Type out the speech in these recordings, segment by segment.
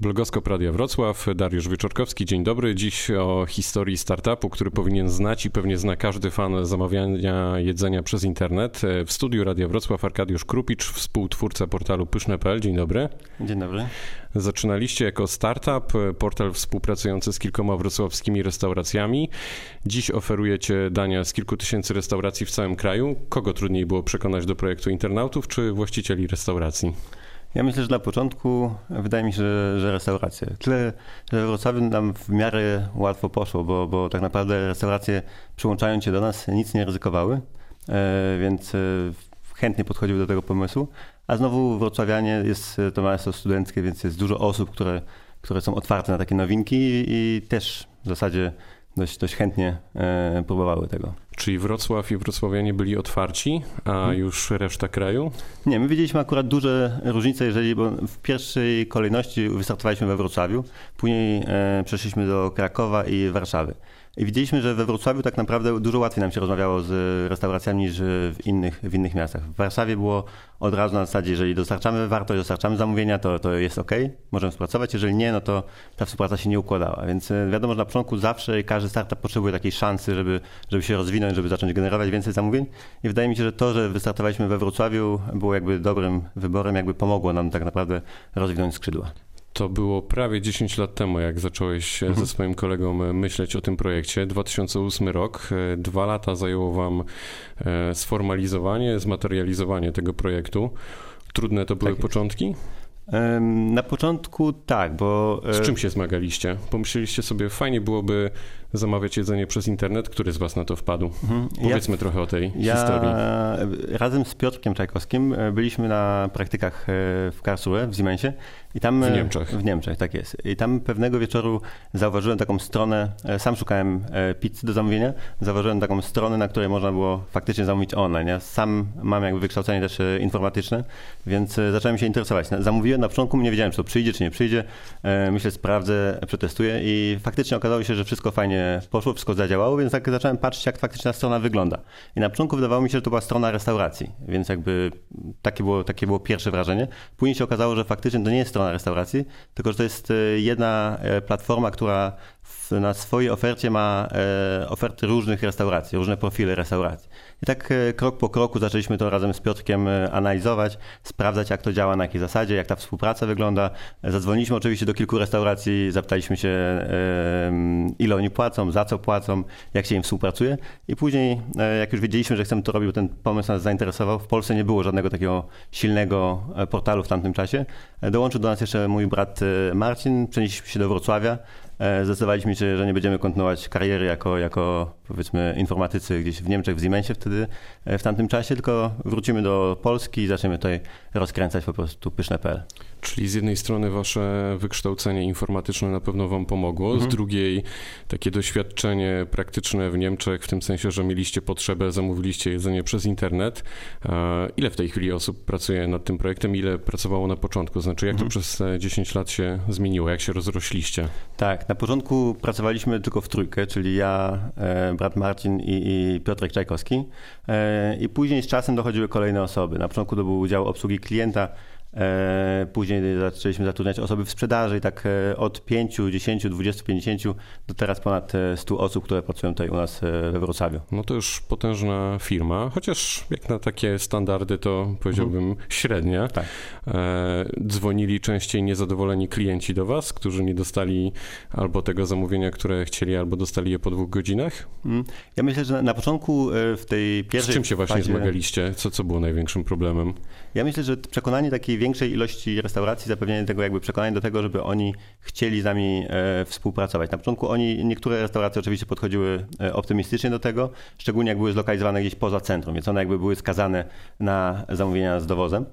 Blogoskop Radia Wrocław, Dariusz Wieczorkowski, dzień dobry. Dziś o historii startupu, który powinien znać i pewnie zna każdy fan zamawiania jedzenia przez internet. W studiu Radia Wrocław Arkadiusz Krupicz, współtwórca portalu pyszne.pl. Dzień dobry. Dzień dobry. Zaczynaliście jako startup, portal współpracujący z kilkoma wrocławskimi restauracjami. Dziś oferujecie dania z kilku tysięcy restauracji w całym kraju. Kogo trudniej było przekonać do projektu internautów czy właścicieli restauracji? Ja myślę, że na początku wydaje mi się, że, że restauracje. Tyle, że w Wrocławiu nam w miarę łatwo poszło, bo, bo tak naprawdę restauracje przyłączając się do nas nic nie ryzykowały, e, więc e, chętnie podchodziły do tego pomysłu. A znowu wrocławianie jest to miasto studenckie, więc jest dużo osób, które, które są otwarte na takie nowinki i też w zasadzie dość, dość chętnie e, próbowały tego. Czyli Wrocław i wrocławianie byli otwarci, a hmm. już reszta kraju? Nie, my widzieliśmy akurat duże różnice, jeżeli bo w pierwszej kolejności wystartowaliśmy we Wrocławiu, później e, przeszliśmy do Krakowa i Warszawy. I widzieliśmy, że we Wrocławiu tak naprawdę dużo łatwiej nam się rozmawiało z restauracjami niż w innych, w innych miastach. W Warszawie było od razu na zasadzie, jeżeli dostarczamy wartość, dostarczamy zamówienia, to, to jest ok, możemy współpracować. Jeżeli nie, no to ta współpraca się nie układała. Więc e, wiadomo, że na początku zawsze każdy startup potrzebuje takiej szansy, żeby, żeby się rozwinąć, żeby zacząć generować więcej zamówień. I wydaje mi się, że to, że wystartowaliśmy we Wrocławiu było jakby dobrym wyborem, jakby pomogło nam tak naprawdę rozwinąć skrzydła. To było prawie 10 lat temu, jak zacząłeś mhm. ze swoim kolegą myśleć o tym projekcie. 2008 rok. Dwa lata zajęło wam e, sformalizowanie, zmaterializowanie tego projektu. Trudne to były tak początki? Na początku tak, bo. Z e, czym się zmagaliście? Pomyśleliście sobie, fajnie byłoby zamawiać jedzenie przez internet. Który z Was na to wpadł? Mhm. Powiedzmy ja, trochę o tej ja historii. Razem z Piotrkiem Czajkowskim e, byliśmy na praktykach w Karlsruhe w Siemensie i tam, w Niemczech. W Niemczech, tak jest. I tam pewnego wieczoru zauważyłem taką stronę, e, sam szukałem e, pizzy do zamówienia, zauważyłem taką stronę, na której można było faktycznie zamówić online. Ja sam mam jakby wykształcenie też e, informatyczne, więc zacząłem się interesować. Zamówiłem, na początku nie wiedziałem, czy to przyjdzie, czy nie przyjdzie. Myślę, sprawdzę, przetestuję i faktycznie okazało się, że wszystko fajnie poszło, wszystko zadziałało, więc tak zacząłem patrzeć, jak faktycznie ta strona wygląda. I na początku wydawało mi się, że to była strona restauracji, więc jakby takie było, takie było pierwsze wrażenie. Później się okazało, że faktycznie to nie jest strona strona restauracji, tylko że to jest e, jedna e, platforma, która na swojej ofercie ma e, oferty różnych restauracji, różne profile restauracji. I tak krok po kroku zaczęliśmy to razem z Piotrkiem analizować, sprawdzać jak to działa, na jakiej zasadzie, jak ta współpraca wygląda. Zadzwoniliśmy oczywiście do kilku restauracji, zapytaliśmy się ile oni płacą, za co płacą, jak się im współpracuje i później jak już wiedzieliśmy, że chcemy to robić, bo ten pomysł nas zainteresował, w Polsce nie było żadnego takiego silnego portalu w tamtym czasie, dołączył do nas jeszcze mój brat e, Marcin, przenieśliśmy się do Wrocławia. E, zdecydowaliśmy się, że nie będziemy kontynuować kariery jako, jako powiedzmy informatycy gdzieś w Niemczech, w Siemensie wtedy e, w tamtym czasie, tylko wrócimy do Polski i zaczniemy tutaj rozkręcać po prostu pyszne.pl. Czyli z jednej strony wasze wykształcenie informatyczne na pewno wam pomogło, mhm. z drugiej takie doświadczenie praktyczne w Niemczech, w tym sensie, że mieliście potrzebę, zamówiliście jedzenie przez internet. Ile w tej chwili osób pracuje nad tym projektem, ile pracowało na początku? Znaczy jak mhm. to przez 10 lat się zmieniło, jak się rozrośliście? Tak, na początku pracowaliśmy tylko w trójkę, czyli ja, e, brat Marcin i, i Piotrek Czajkowski. E, I później z czasem dochodziły kolejne osoby. Na początku to był udział obsługi klienta, później zaczęliśmy zatrudniać osoby w sprzedaży i tak e, od 5, 10, 20, 50 do teraz ponad 100 e, osób, które pracują tutaj u nas we Wrocławiu. No to już potężna firma, chociaż jak na takie standardy to powiedziałbym mhm. średnia. Tak. Dzwonili częściej niezadowoleni klienci do Was, którzy nie dostali albo tego zamówienia, które chcieli, albo dostali je po dwóch godzinach? Mm. Ja myślę, że na początku w tej pierwszej Z czym się właśnie fazie... zmagaliście? Co, co było największym problemem? Ja myślę, że przekonanie takiej większej ilości restauracji, zapewnienie tego jakby przekonania do tego, żeby oni chcieli z nami e, współpracować. Na początku oni, niektóre restauracje oczywiście podchodziły e, optymistycznie do tego, szczególnie jak były zlokalizowane gdzieś poza centrum, więc one jakby były skazane na zamówienia z dowozem.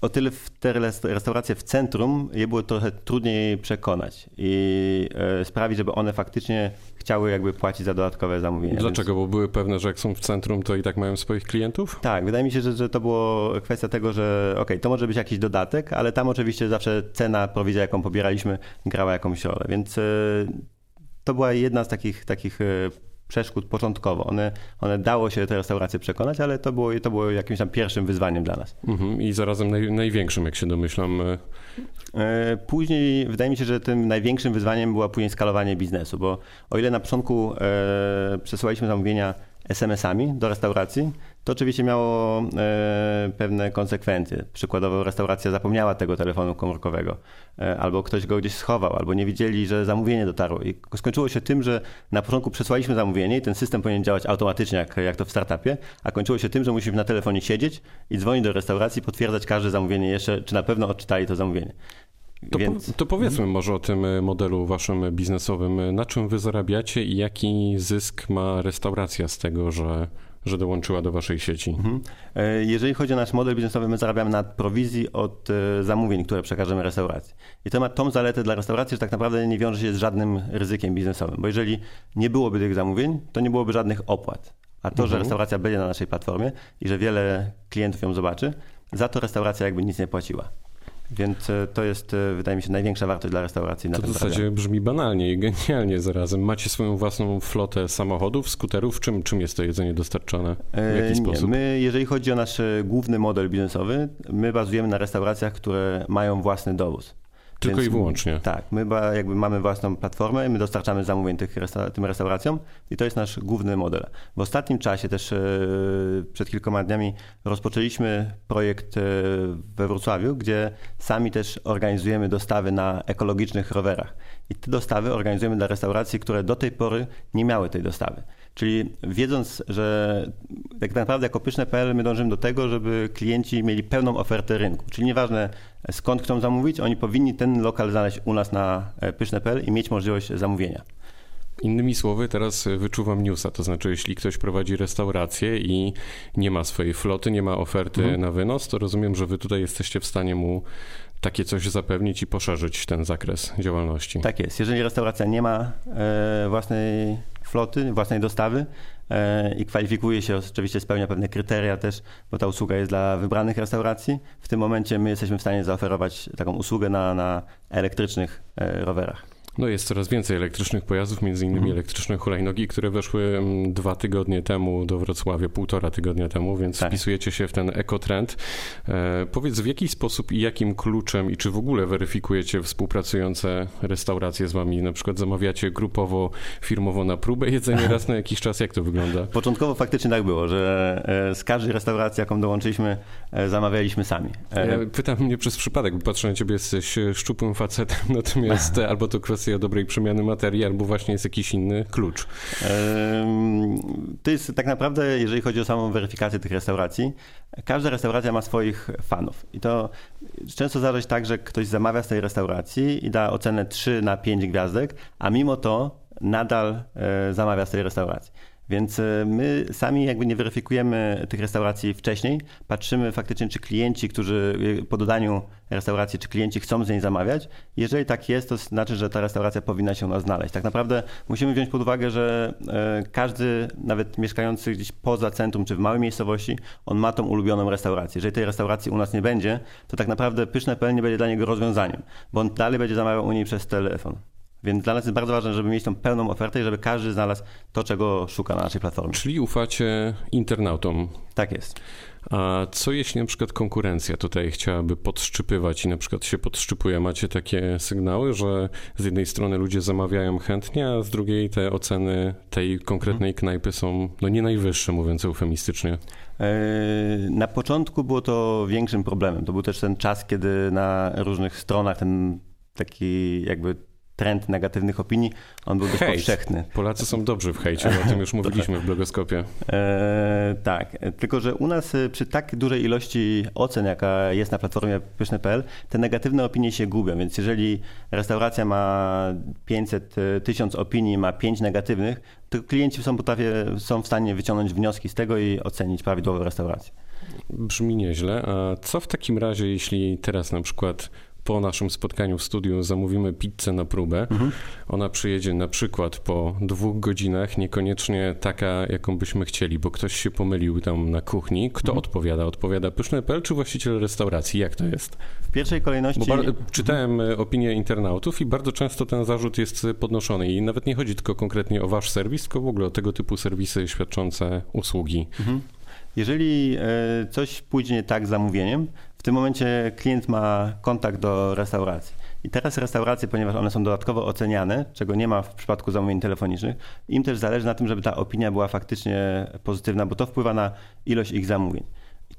O tyle w te restauracje w centrum je było trochę trudniej przekonać i e, sprawić, żeby one faktycznie chciały jakby płacić za dodatkowe zamówienia. Dlaczego? Więc... Bo były pewne, że jak są w centrum, to i tak mają swoich klientów? Tak, wydaje mi się, że, że to było kwestia tego, że ok, to może być jakiś dodatek, ale tam oczywiście zawsze cena, prowizja, jaką pobieraliśmy, grała jakąś rolę, więc e, to była jedna z takich, takich e, przeszkód początkowo. One, one dało się te restauracje przekonać, ale to było, to było jakimś tam pierwszym wyzwaniem dla nas. Mhm. I zarazem naj, największym, jak się domyślam. E, e, później wydaje mi się, że tym największym wyzwaniem było później skalowanie biznesu, bo o ile na początku e, przesyłaliśmy zamówienia SMS-ami do restauracji, to oczywiście miało e, pewne konsekwencje. Przykładowo restauracja zapomniała tego telefonu komórkowego, e, albo ktoś go gdzieś schował, albo nie widzieli, że zamówienie dotarło. I skończyło się tym, że na początku przesłaliśmy zamówienie i ten system powinien działać automatycznie, jak, jak to w startupie, a kończyło się tym, że musimy na telefonie siedzieć i dzwonić do restauracji, potwierdzać każde zamówienie jeszcze, czy na pewno odczytali to zamówienie. To, Więc... po, to, powiedzmy może o tym e, modelu waszym biznesowym. Na czym wy zarabiacie i jaki zysk ma restauracja z tego, że że dołączyła do waszej sieci? Mhm. E, jeżeli chodzi o nasz model biznesowy, my zarabiamy na prowizji od e, zamówień, które przekażemy restauracji. I to ma tą zaletę dla restauracji, że tak naprawdę nie wiąże się z żadnym ryzykiem biznesowym, bo jeżeli nie byłoby tych zamówień, to nie byłoby żadnych opłat. A to, mhm. że restauracja będzie na naszej platformie i że wiele klientów ją zobaczy, za to restauracja jakby nic nie płaciła. Więc e, to jest, e, wydaje mi się, największa wartość dla restauracji. Na to w zasadzie brzmi banalnie i genialnie zarazem. Macie swoją własną flotę samochodów, skuterów? Czym, czym jest to jedzenie dostarczane? W jaki e, sposób? My, jeżeli chodzi o nasz główny model biznesowy, my bazujemy na restauracjach, które mają własny dowóz. Tylko Więc, i wyłącznie. Tak, my jakby mamy własną platformę, my dostarczamy zamówień tych resta tym restauracjom i to jest nasz główny model. W ostatnim czasie też e, przed kilkoma dniami rozpoczęliśmy projekt e, we Wrocławiu, gdzie sami też organizujemy dostawy na ekologicznych rowerach. I te dostawy organizujemy dla restauracji, które do tej pory nie miały tej dostawy. Czyli wiedząc, że tak naprawdę jako pyszne.pl my dążymy do tego, żeby klienci mieli pełną ofertę rynku. Czyli nieważne skąd chcą zamówić, oni powinni ten lokal znaleźć u nas na e, pyszne.pl i mieć możliwość zamówienia. Innymi słowy, teraz wyczuwam newsa, to znaczy jeśli ktoś prowadzi restaurację i nie ma swojej floty, nie ma oferty mhm. na wynos, to rozumiem, że wy tutaj jesteście w stanie mu takie coś zapewnić i poszerzyć ten zakres działalności. Tak jest. Jeżeli restauracja nie ma e, własnej floty, własnej dostawy e, i kwalifikuje się, oczywiście spełnia pewne kryteria też, bo ta usługa jest dla wybranych restauracji. W tym momencie my jesteśmy w stanie zaoferować taką usługę na, na elektrycznych e, rowerach. No jest coraz więcej elektrycznych pojazdów, między innymi mhm. elektryczne hulajnogi, które weszły mm, dwa tygodnie temu do Wrocławia, półtora tygodnia temu, więc tak. wpisujecie się w ten ekotrend. E, powiedz w jaki sposób i jakim kluczem i czy w ogóle weryfikujecie współpracujące restauracje z wami? Na przykład zamawiacie grupowo, firmowo na próbę jedzenie raz na jakiś czas? Jak to wygląda? Początkowo faktycznie tak było, że e, z każdej restauracji, jaką dołączyliśmy, e, zamawialiśmy sami. E, ja pytam mnie przez przypadek, bo patrzę na ciebie, jesteś szczupłym facetem, natomiast albo to kwestia kwestia dobrej przemiany materii, albo właśnie jest jakiś inny klucz? To jest tak naprawdę, jeżeli chodzi o samą weryfikację tych restauracji, każda restauracja ma swoich fanów. I to często zdarza się tak, że ktoś zamawia z tej restauracji i da ocenę 3 na 5 gwiazdek, a mimo to nadal e, zamawia z tej restauracji. Więc e, my sami jakby nie weryfikujemy tych restauracji wcześniej, patrzymy faktycznie, czy klienci, którzy e, po dodaniu restauracji, czy klienci chcą z niej zamawiać. Jeżeli tak jest, to znaczy, że ta restauracja powinna się u nas znaleźć. Tak naprawdę musimy wziąć pod uwagę, że e, każdy, nawet mieszkający gdzieś poza centrum, czy w małej miejscowości, on ma tą ulubioną restaurację. Jeżeli tej restauracji u nas nie będzie, to tak naprawdę pyszne.pl nie będzie dla niego rozwiązaniem, bo on dalej będzie zamawiał u niej przez telefon. Więc dla nas jest bardzo ważne, żeby mieć tą pełną ofertę i żeby każdy znalazł to, czego szuka na naszej platformie. Czyli ufacie internautom. Tak jest. A co jeśli na przykład konkurencja tutaj chciałaby podszczypywać i na przykład się podszczypuje? Macie takie sygnały, że z jednej strony ludzie zamawiają chętnie, a z drugiej te oceny tej konkretnej knajpy są no nie najwyższe, mówiąc eufemistycznie? E, na początku było to większym problemem. To był też ten czas, kiedy na różnych stronach ten taki jakby trend negatywnych opinii, on był dość Hejt. powszechny. Polacy są dobrzy w hejcie, o tym już mówiliśmy w blogoskopie. E, tak, tylko że u nas e, przy tak dużej ilości ocen, jaka jest na platformie pyszne.pl, te negatywne opinie się gubią, więc jeżeli restauracja ma 500, 1000 e, opinii, ma 5 negatywnych, to klienci są, potrafię, są w stanie wyciągnąć wnioski z tego i ocenić prawidłową restaurację. Brzmi nieźle. A co w takim razie, jeśli teraz na przykład po naszym spotkaniu w studiu zamówimy pizzę na próbę, mhm. ona przyjedzie na przykład po dwóch godzinach, niekoniecznie taka, jaką byśmy chcieli, bo ktoś się pomylił tam na kuchni. Kto mhm. odpowiada? Odpowiada pyszny.pl czy właściciel restauracji? Jak to jest? W pierwszej kolejności... Bo czytałem mhm. opinie internautów i bardzo często ten zarzut jest podnoszony i nawet nie chodzi tylko konkretnie o wasz serwis, tylko w ogóle o tego typu serwisy świadczące usługi. Mhm. Jeżeli e, coś pójdzie nie tak z zamówieniem, w tym momencie klient ma kontakt do restauracji. I teraz restauracje, ponieważ one są dodatkowo oceniane, czego nie ma w przypadku zamówień telefonicznych, im też zależy na tym, żeby ta opinia była faktycznie pozytywna, bo to wpływa na ilość ich zamówień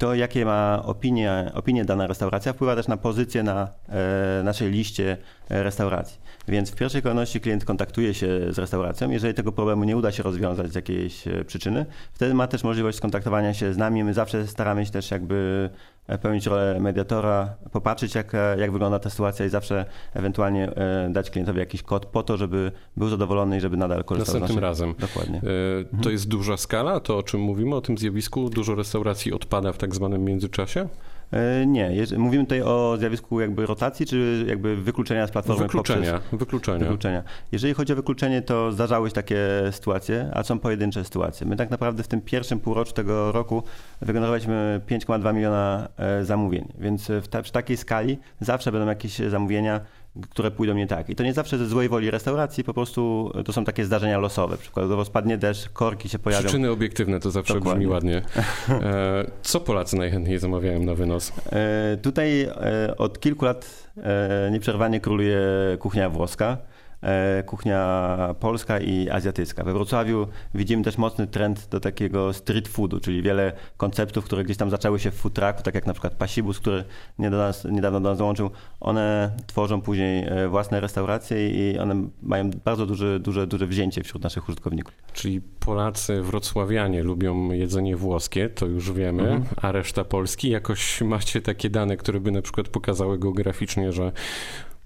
to, jakie ma opinie, opinie dana restauracja, wpływa też na pozycję na e, naszej liście restauracji. Więc w pierwszej kolejności klient kontaktuje się z restauracją. Jeżeli tego problemu nie uda się rozwiązać z jakiejś e, przyczyny, wtedy ma też możliwość skontaktowania się z nami. My zawsze staramy się też jakby pełnić rolę mediatora, popatrzeć jak, e, jak wygląda ta sytuacja i zawsze ewentualnie e, dać klientowi jakiś kod po to, żeby był zadowolony i żeby nadal korzystał Następnym z razem. Dokładnie. To mhm. jest duża skala, to o czym mówimy, o tym zjawisku? Dużo restauracji odpada w tak zwanym międzyczasie? E, nie, mówimy tutaj o zjawisku jakby rotacji, czy jakby wykluczenia z platformy wykluczenia, poprzez... Wykluczenia. Wykluczenia. Jeżeli chodzi o wykluczenie, to zdarzały się takie sytuacje, a są pojedyncze sytuacje. My tak naprawdę w tym pierwszym półroczu tego roku wygenerowaliśmy 5,2 miliona e, zamówień, więc w, ta, przy takiej skali zawsze będą jakieś zamówienia, które pójdą nie tak. I to nie zawsze ze złej woli restauracji, po prostu to są takie zdarzenia losowe. Przykładowo spadnie deszcz, korki się pojawią. Przyczyny obiektywne to zawsze Dokładnie. brzmi ładnie. E, co Polacy najchętniej zamawiają na wynos? E, tutaj e, od kilku lat nieprzerwanie króluje kuchnia włoska. E, kuchnia polska i azjatycka. We Wrocławiu widzimy też mocny trend do takiego street foodu, czyli wiele konceptów, które gdzieś tam zaczęły się w food trucku, tak jak na przykład Pasibus, który niedawno do nas dołączył. One tworzą później e, własne restauracje i one mają bardzo duże, duże, duże wzięcie wśród naszych użytkowników. Czyli Polacy, wrocławianie lubią jedzenie włoskie, to już wiemy, mhm. a reszta Polski jakoś macie takie dane, które by na przykład pokazały geograficznie, że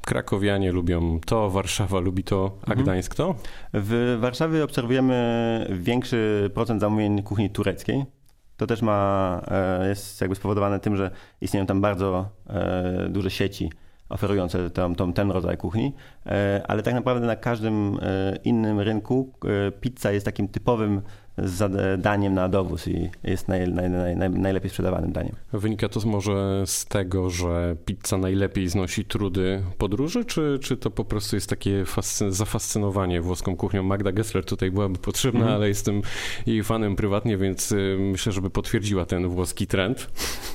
krakowianie lubią to, Warszawa lubi to, a mhm. Gdańsk to? W Warszawie obserwujemy większy procent zamówień kuchni tureckiej. To też ma, e, jest jakby spowodowane tym, że istnieją tam bardzo e, duże sieci oferujące tą, tą, ten rodzaj kuchni, e, ale tak naprawdę na każdym innym rynku pizza jest takim typowym daniem na dowóz i jest naj, naj, naj, najlepiej sprzedawanym daniem. Wynika to może z tego, że pizza najlepiej znosi trudy podróży, czy, czy to po prostu jest takie fascy- zafascynowanie włoską kuchnią? Magda Gessler tutaj byłaby potrzebna, mm. ale jestem jej fanem prywatnie, więc y, myślę, żeby potwierdziła ten włoski trend.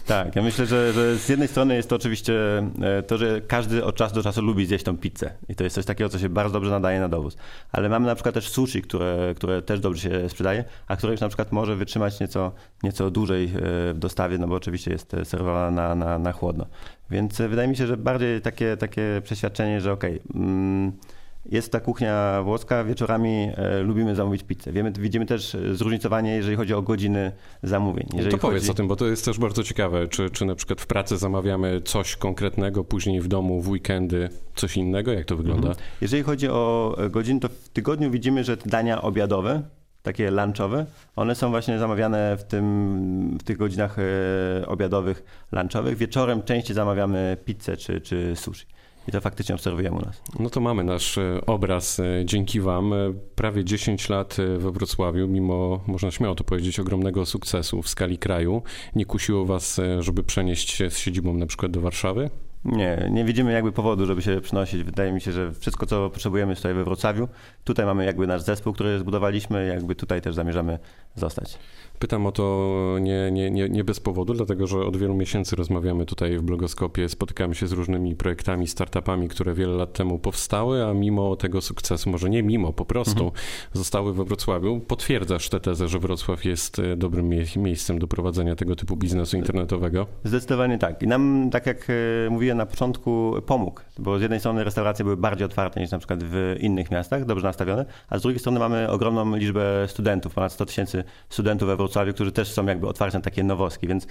Tak, ja myślę, że, że z jednej strony jest to oczywiście e, to, że każdy od czasu do czasu lubi zjeść tą pizzę i to jest coś takiego, co się bardzo dobrze nadaje na dowóz. Ale mamy na przykład też sushi, które, które też dobrze się sprzedaje, a które już na przykład może wytrzymać nieco, nieco dłużej e, w dostawie, no bo oczywiście jest serwowana na, na, na chłodno. Więc wydaje mi się, że bardziej takie, takie przeświadczenie, że okej, okay, mm, jest ta kuchnia włoska, wieczorami e, lubimy zamówić pizzę. Wiemy, widzimy też zróżnicowanie, jeżeli chodzi o godziny zamówień. Jeżeli to powiedz chodzi... o tym, bo to jest też bardzo ciekawe. Czy, czy na przykład w pracy zamawiamy coś konkretnego, później w domu, w weekendy coś innego? Jak to wygląda? Mhm. Jeżeli chodzi o godziny, to w tygodniu widzimy, że te dania obiadowe takie lunchowe, one są właśnie zamawiane w, tym, w tych godzinach e, obiadowych, lunchowych. Wieczorem częściej zamawiamy pizzę czy, czy sushi. I to faktycznie obserwujemy u nas. No to mamy nasz e, obraz e, dzięki Wam. Prawie 10 lat we Wrocławiu, mimo, można śmiało to powiedzieć, ogromnego sukcesu w skali kraju. Nie kusiło Was, żeby przenieść się z siedzibą na przykład do Warszawy? Nie, nie widzimy jakby powodu, żeby się przynosić. Wydaje mi się, że wszystko, co potrzebujemy jest tutaj we Wrocławiu. Tutaj mamy jakby nasz zespół, który zbudowaliśmy, jakby tutaj też zamierzamy zostać. Pytam o to nie, nie, nie, nie bez powodu, dlatego że od wielu miesięcy rozmawiamy tutaj w blogoskopie, spotykamy się z różnymi projektami, startupami, które wiele lat temu powstały, a mimo tego sukcesu, może nie mimo, po prostu mhm. zostały we Wrocławiu. Potwierdzasz tę tezę, że Wrocław jest e, dobrym mie miejscem do prowadzenia tego typu biznesu internetowego? Zdecydowanie tak. I nam, tak jak e, mówiłem na początku, pomógł, bo z jednej strony restauracje były bardziej otwarte niż na przykład w innych miastach, dobrze nastawione, a z drugiej strony mamy ogromną liczbę studentów, ponad 100 tysięcy studentów we Wrocławiu, którzy też są jakby otwarci na takie nowostki, więc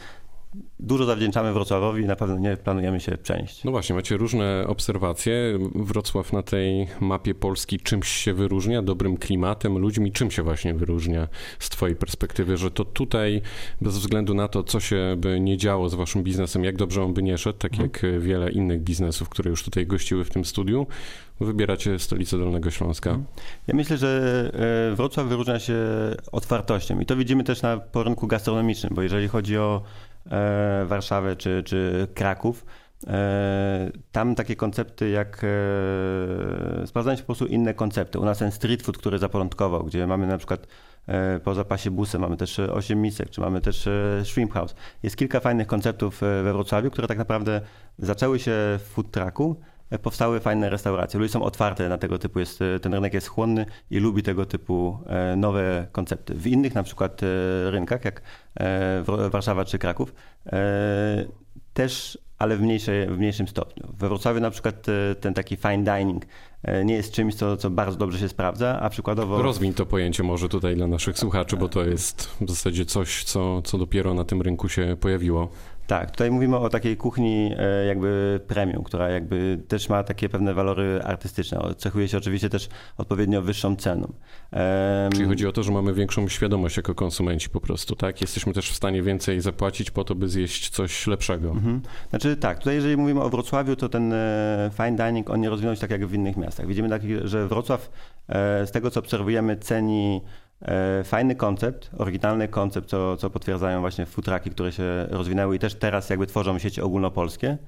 dużo zawdzięczamy Wrocławowi i na pewno nie planujemy się przenieść. No właśnie, macie różne obserwacje. Wrocław na tej mapie Polski czymś się wyróżnia, dobrym klimatem, ludźmi, czym się właśnie wyróżnia z Twojej perspektywy, że to tutaj, bez względu na to, co się by nie działo z Waszym biznesem, jak dobrze on by nie szedł, tak mhm. jak wiele innych biznesów, które już tutaj gościły w tym studiu, wybieracie stolicę Dolnego Śląska? Mhm. Ja myślę, że e, Wrocław wyróżnia się otwartością i to widzimy też na porynku gastronomicznym, bo jeżeli chodzi o e, Warszawę czy, czy Kraków, e, tam takie koncepty jak sprawdzają się po prostu inne koncepty. U nas ten street food, który zaporządkował, gdzie mamy na przykład po zapasie busy, mamy też 8 misek, czy mamy też shrimp house. Jest kilka fajnych konceptów we Wrocławiu, które tak naprawdę zaczęły się w food trucku, powstały fajne restauracje. Ludzie są otwarte na tego typu, jest, ten rynek jest chłonny i lubi tego typu e, nowe koncepty. W innych na przykład e, rynkach, jak e, Warszawa czy Kraków, też, ale w, mniejszej, w mniejszym stopniu. We Wrocławiu na przykład ten taki fine dining nie jest czymś, co, co bardzo dobrze się sprawdza, a przykładowo... Rozwiń to pojęcie może tutaj dla naszych słuchaczy, bo to jest w zasadzie coś, co, co dopiero na tym rynku się pojawiło. Tak, tutaj mówimy o takiej kuchni e, jakby premium, która jakby też ma takie pewne walory artystyczne. Cechuje się oczywiście też odpowiednio wyższą ceną. Czyli chodzi o to, że mamy większą świadomość jako konsumenci po prostu, tak? Jesteśmy też w stanie więcej zapłacić po to, by zjeść coś lepszego. Mhm. Znaczy tak, tutaj jeżeli mówimy o Wrocławiu, to ten e, fine dining, on nie rozwinął się tak jak w innych miastach. Widzimy, tak, że Wrocław e, z tego co obserwujemy ceni E, fajny koncept, oryginalny koncept, co, co potwierdzają właśnie futraki, które się rozwinęły i też teraz jakby tworzą sieci ogólnopolskie.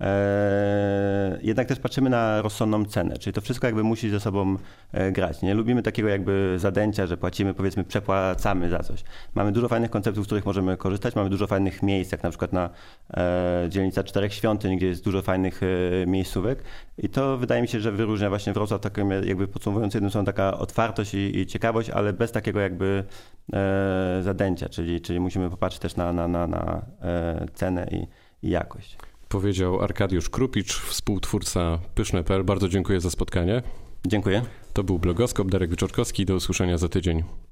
E, jednak też patrzymy na rozsądną cenę, czyli to wszystko jakby musi ze sobą e, grać. Nie lubimy takiego jakby zadęcia, że płacimy, powiedzmy, przepłacamy za coś. Mamy dużo fajnych konceptów, z których możemy korzystać, mamy dużo fajnych miejsc, jak na przykład na e, dzielnica Czterech Świątyń, gdzie jest dużo fajnych miejscówek i to wydaje mi się, że wyróżnia właśnie Wrocław, taką jakby podsumowując jedną są taka otwartość i, i, ciekawość, ale bez takiego jakby zadęcia, czyli, czyli musimy popatrzeć też na, na, na, na cenę i, i jakość powiedział Arkadiusz Krupicz, współtwórca Pyszne.pl. Bardzo dziękuję za spotkanie. Dziękuję. To był blogoskop Darek Wyczorkowski. Do usłyszenia za tydzień.